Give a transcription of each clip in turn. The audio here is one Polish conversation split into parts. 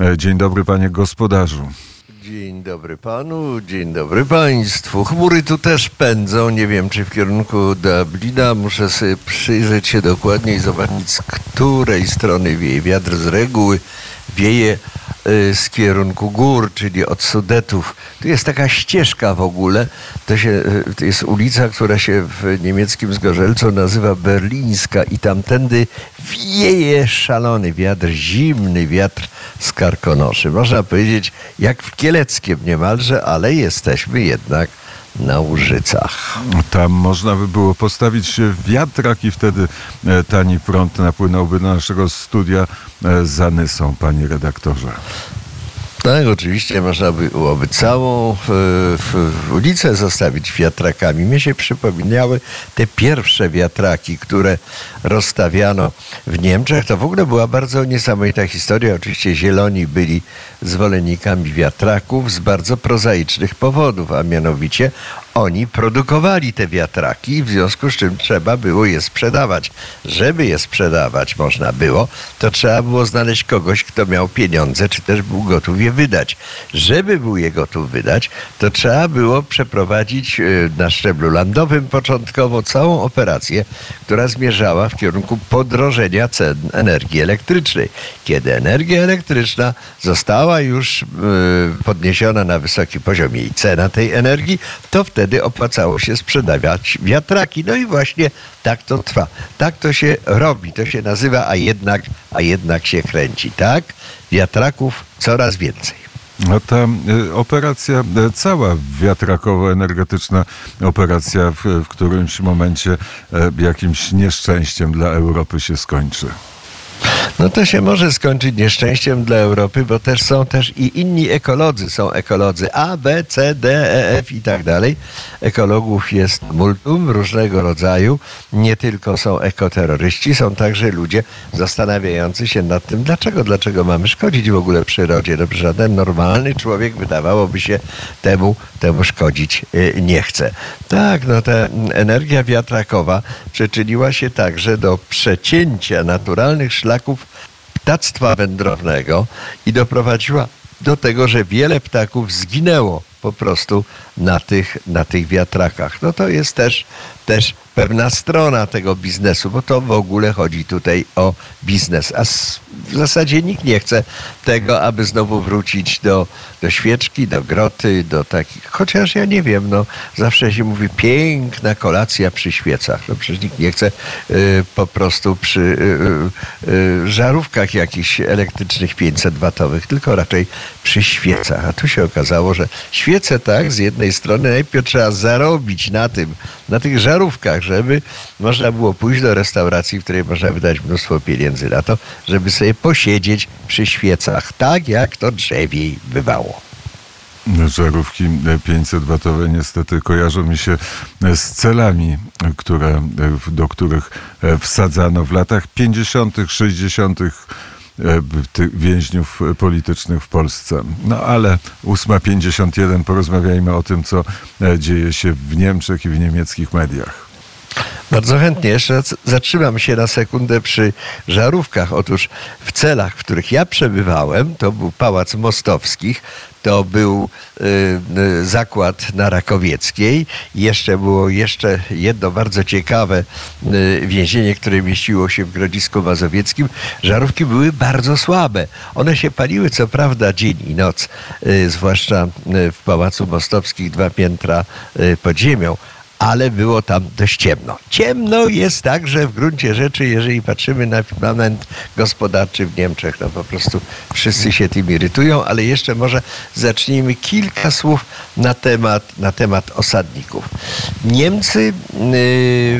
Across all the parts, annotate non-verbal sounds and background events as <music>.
E, Dzień dobry, panie gospodarzu. Dzień dobry panu, dzień dobry państwu. Chmury tu też pędzą, nie wiem czy w kierunku Dublina. Muszę sobie przyjrzeć się dokładnie i zobaczyć z której strony wieje wiatr. Z reguły wieje z kierunku gór, czyli od Sudetów. Tu jest taka ścieżka w ogóle. To, się, y, to jest ulica, która się w niemieckim Zgorzelcu nazywa Berlińska i tamtędy wieje szalony wiatr, zimny wiatr z karkonoszy. Można powiedzieć jak w Kieleckiem niemalże, ale jesteśmy jednak na Łużycach. Tam można by było postawić wiatrak i wtedy e, tani prąd napłynąłby do naszego studia e, za Nysą, panie redaktorze. Tak, oczywiście można by byłoby całą w ulicę zostawić wiatrakami. Mnie się przypominały te pierwsze wiatraki, które rozstawiano w Niemczech. To w ogóle była bardzo niesamowita historia. Oczywiście zieloni byli zwolennikami wiatraków z bardzo prozaicznych powodów, a mianowicie oni produkowali te wiatraki, w związku z czym trzeba było je sprzedawać. Żeby je sprzedawać można było, to trzeba było znaleźć kogoś, kto miał pieniądze, czy też był gotów je wydać. Żeby był je gotów wydać, to trzeba było przeprowadzić y, na szczeblu landowym początkowo całą operację, która zmierzała w kierunku podrożenia cen energii elektrycznej. Kiedy energia elektryczna została już y, podniesiona na wysoki poziom jej cena tej energii, to wtedy opłacało się sprzedawać wiatraki. No i właśnie tak to trwa. Tak to się robi. To się nazywa, a jednak, a jednak się kręci. Tak? Wiatraków coraz więcej. A ta e, operacja, e, cała wiatrakowo-energetyczna operacja w, w którymś momencie e, jakimś nieszczęściem dla Europy się skończy. No to się może skończyć nieszczęściem dla Europy, bo też są też i inni ekolodzy. Są ekolodzy A, B, C, D, E, F i tak dalej. Ekologów jest multum różnego rodzaju. Nie tylko są ekoterroryści, są także ludzie zastanawiający się nad tym, dlaczego, dlaczego mamy szkodzić w ogóle przyrodzie. No, żaden normalny człowiek wydawałoby się temu, temu szkodzić y, nie chce. Tak, no ta energia wiatrakowa przyczyniła się także do przecięcia naturalnych szlaków ptactwa wędrownego i doprowadziła do tego, że wiele ptaków zginęło po prostu na tych, na tych wiatrakach. No to jest też, też pewna strona tego biznesu, bo to w ogóle chodzi tutaj o biznes. A w zasadzie nikt nie chce tego, aby znowu wrócić do, do świeczki, do groty, do takich, chociaż ja nie wiem, no zawsze się mówi piękna kolacja przy świecach. No przecież nikt nie chce y, po prostu przy y, y, żarówkach jakichś elektrycznych 500-watowych, tylko raczej przy świecach. A tu się okazało, że świece tak, z jednej strony najpierw trzeba zarobić na tym, na tych żarówkach, żeby można było pójść do restauracji, w której można wydać mnóstwo pieniędzy na to, żeby sobie posiedzieć przy świecach, tak jak to drzewiej bywało. Żarówki 500-watowe niestety kojarzą mi się z celami, które, do których wsadzano w latach 50., 60. więźniów politycznych w Polsce. No ale 8.51 porozmawiajmy o tym, co dzieje się w Niemczech i w niemieckich mediach. Bardzo chętnie. Jeszcze zatrzymam się na sekundę przy żarówkach. Otóż w celach, w których ja przebywałem, to był Pałac Mostowskich, to był y, y, zakład na Rakowieckiej. Jeszcze było jeszcze jedno bardzo ciekawe y, więzienie, które mieściło się w Grodzisku Mazowieckim. Żarówki były bardzo słabe. One się paliły co prawda dzień i noc, y, zwłaszcza y, w Pałacu Mostowskich dwa piętra y, pod ziemią ale było tam dość ciemno. Ciemno jest także w gruncie rzeczy, jeżeli patrzymy na firmament gospodarczy w Niemczech. No po prostu wszyscy się tym irytują, ale jeszcze może zacznijmy kilka słów na temat, na temat osadników. Niemcy yy,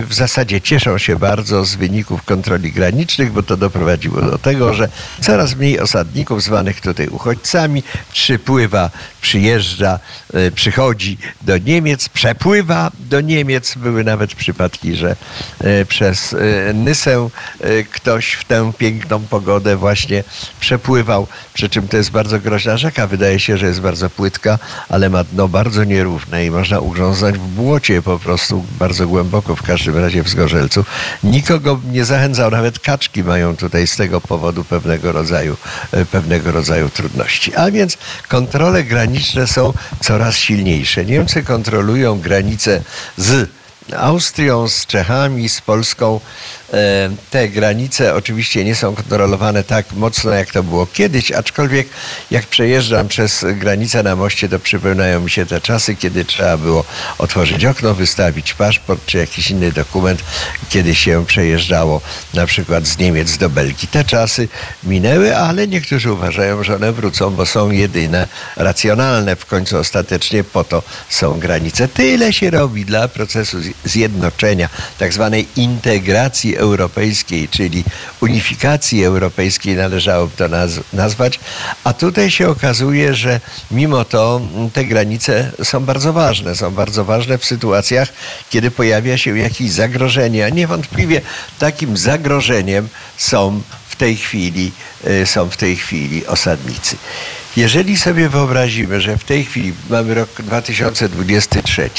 w zasadzie cieszą się bardzo z wyników kontroli granicznych, bo to doprowadziło do tego, że coraz mniej osadników zwanych tutaj uchodźcami przypływa, przyjeżdża, yy, przychodzi do Niemiec, przepływa do Niemiec. Były nawet przypadki, że e, przez e, Nysę e, ktoś w tę piękną pogodę właśnie przepływał. przy czym to jest bardzo groźna rzeka. Wydaje się, że jest bardzo płytka, ale ma dno bardzo nierówne i można ugrząznąć w błocie po prostu bardzo głęboko, w każdym razie w Zgorzelcu. Nikogo nie zachęcał, nawet kaczki mają tutaj z tego powodu pewnego rodzaju, pewnego rodzaju trudności. A więc kontrole graniczne są coraz silniejsze. Niemcy kontrolują granice z Austrią, z Czechami, z Polską. E, Te granice oczywiście nie są kontrolowane tak mocno, jak to było kiedyś, aczkolwiek jak przejeżdżam przez granicę na moście, to przypominają mi się te czasy, kiedy trzeba było otworzyć okno, wystawić paszport czy jakiś inny dokument, kiedy się przejeżdżało na przykład z Niemiec do Belgii. Te czasy minęły, ale niektórzy uważają, że one wrócą, bo są jedyne racjonalne. W końcu ostatecznie po to są granice. Tyle się robi dla procesu zjednoczenia, tak zwanej integracji europejskiej, czyli unifikacji europejskiej należałoby to naz- nazwać. A tutaj się okazuje, że mimo to mm, te granice są bardzo ważne. Są bardzo ważne w sytuacjach, kiedy pojawia się jakieś zagrożenie. A niewątpliwie takim zagrożeniem są w tej chwili, y, są w tej chwili osadnicy. Jeżeli sobie wyobrazimy, że w tej chwili mamy rok 2023,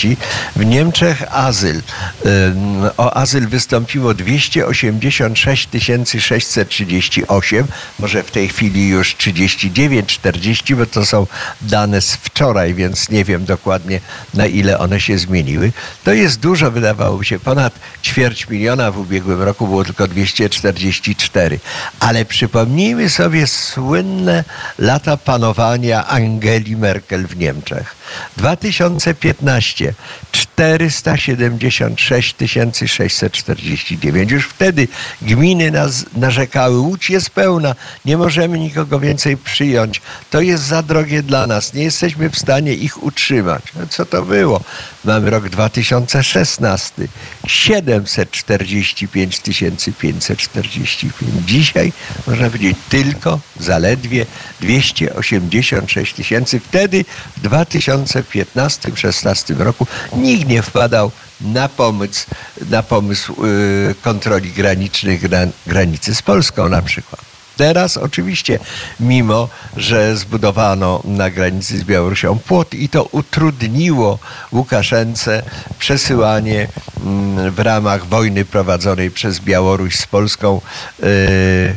w Niemczech azyl, o azyl wystąpiło 286 638, może w tej chwili już 39, 40, bo to są dane z wczoraj, więc nie wiem dokładnie na ile one się zmieniły. To jest dużo, wydawałoby się, ponad ćwierć miliona, w ubiegłym roku było tylko 244. Ale przypomnijmy sobie słynne lata panowania Angeli Merkel w Niemczech. 2015 476 649. Już wtedy gminy nas narzekały, Łódź jest pełna, nie możemy nikogo więcej przyjąć. To jest za drogie dla nas, nie jesteśmy w stanie ich utrzymać. No co to było? Mamy rok 2016, 745 545. Dzisiaj można powiedzieć tylko zaledwie 286 tysięcy. Wtedy w 2015-16 roku nikt nie wpadał na pomysł, na pomysł yy, kontroli granicznych gran, granicy z Polską na przykład. Teraz oczywiście, mimo że zbudowano na granicy z Białorusią płot i to utrudniło Łukaszence przesyłanie mm, w ramach wojny prowadzonej przez Białoruś z Polską yy,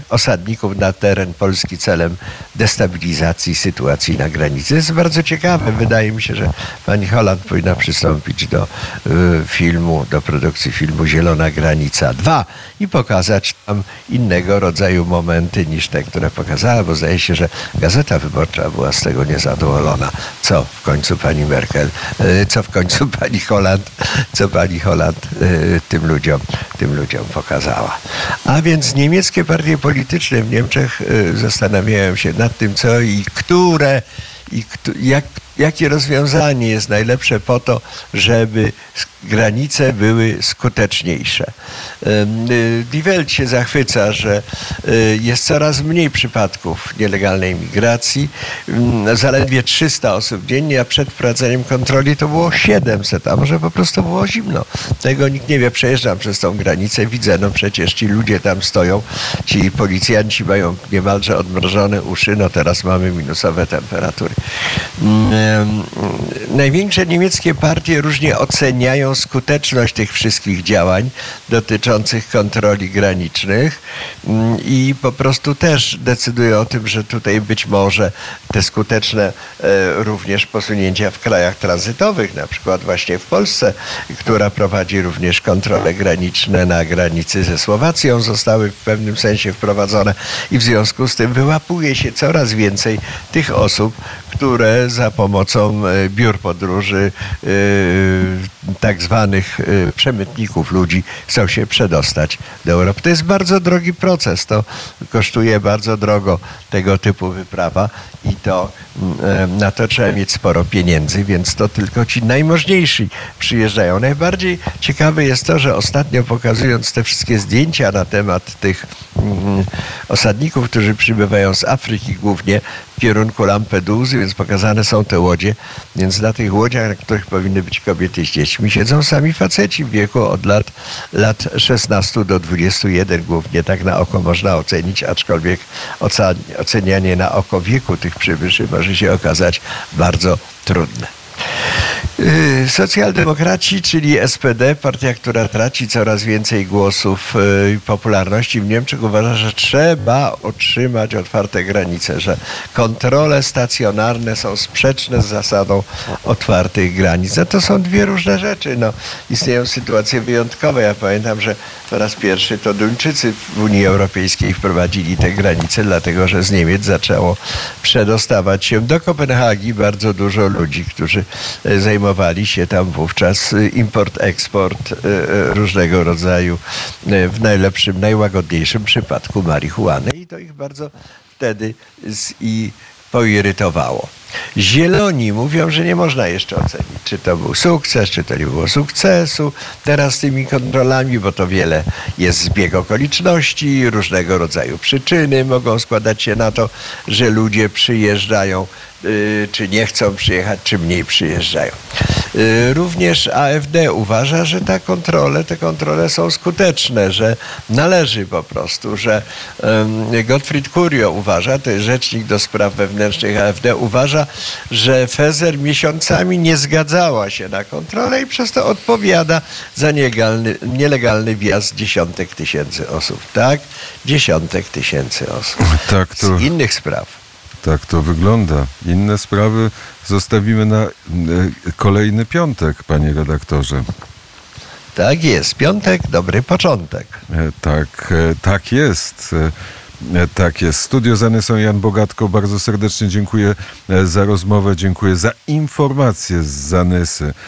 osadników na teren Polski celem destabilizacji sytuacji na granicy. Jest bardzo ciekawe. Wydaje mi się, że pani Holland powinna przystąpić do yy, filmu, do produkcji filmu Zielona Granica 2 i pokazać tam innego rodzaju momenty niż te, które pokazała, bo zdaje się, że Gazeta Wyborcza była z tego niezadowolona. Co w końcu pani Merkel, y, co w końcu <laughs> pani Holland, co pani Holland y, tym ludziom, tym ludziom pokazała. A więc niemieckie partie polityczne w Niemczech y, zastanawiają się nad tym, co i które i jak, jakie rozwiązanie jest najlepsze po to, żeby granice były skuteczniejsze. Y, Die Welt się zachwyca, że y, jest coraz mniej przypadków nielegalnej migracji. Ym, Zaledwie 300 osób dziennie, a przed wprowadzeniem kontroli to było 700, a może po prostu było zimno. Tego nikt nie wie. Przejeżdżam przez tą granicę, widzę, no przecież ci ludzie tam stoją, ci policjanci mają niemalże odmrożone uszy, no teraz mamy minusowe temperatury. Największe niemieckie partie różnie oceniają skuteczność tych wszystkich działań dotyczących kontroli granicznych i po prostu też decydują o tym, że tutaj być może te skuteczne e, również posunięcia w krajach tranzytowych, na przykład właśnie w Polsce, która prowadzi również kontrole graniczne na granicy ze Słowacją, zostały w pewnym sensie wprowadzone i w związku z tym wyłapuje się coraz więcej tych osób, które za pomocą e, biur podróży, e, tak zwanych e, przemytników ludzi chcą się przedostać do Europy. To jest bardzo drogi proces, to kosztuje bardzo drogo tego typu wyprawa i to mm, na to trzeba mieć sporo pieniędzy, więc to tylko ci najmożniejsi przyjeżdżają. Najbardziej ciekawe jest to, że ostatnio pokazując te wszystkie zdjęcia na temat tych mm, osadników, którzy przybywają z Afryki głównie, kierunku Lampedusy, więc pokazane są te łodzie. Więc na tych łodziach, na których powinny być kobiety z dziećmi, siedzą sami faceci w wieku od lat, lat 16 do 21 głównie, tak na oko można ocenić, aczkolwiek ocenianie na oko wieku tych przybyszy może się okazać bardzo trudne. Yy, Socjaldemokraci, czyli SPD, partia, która traci coraz więcej głosów yy, i popularności w Niemczech, uważa, że trzeba utrzymać otwarte granice, że kontrole stacjonarne są sprzeczne z zasadą otwartych granic. No to są dwie różne rzeczy. No, istnieją sytuacje wyjątkowe. Ja pamiętam, że po raz pierwszy to Duńczycy w Unii Europejskiej wprowadzili te granice, dlatego że z Niemiec zaczęło przedostawać się do Kopenhagi bardzo dużo ludzi, którzy e, zajmowali się tam wówczas e, import-eksport e, e, różnego rodzaju, w najlepszym, najłagodniejszym przypadku marihuany i to ich bardzo wtedy z, i poirytowało. Zieloni mówią, że nie można jeszcze ocenić, czy to był sukces, czy to nie było sukcesu teraz z tymi kontrolami, bo to wiele jest zbieg okoliczności, różnego rodzaju przyczyny mogą składać się na to, że ludzie przyjeżdżają, y, czy nie chcą przyjechać, czy mniej przyjeżdżają. Y, Również AfD uważa, że te kontrole, te kontrole są skuteczne, że należy po prostu, że em, Gottfried Kurio uważa, to jest rzecznik do spraw wewnętrznych AfD, uważa, że Fezer miesiącami nie zgadzała się na kontrolę i przez to odpowiada za nielegalny, nielegalny wjazd dziesiątek tysięcy osób. Tak? Dziesiątek tysięcy osób. Tak to, Z innych spraw. Tak to wygląda. Inne sprawy zostawimy na e, kolejny piątek, panie redaktorze. Tak jest. Piątek, dobry początek. E, Tak, e, tak jest. Tak jest. Studio Zanysą Jan Bogatko. Bardzo serdecznie dziękuję za rozmowę, dziękuję za informacje z Zanysy.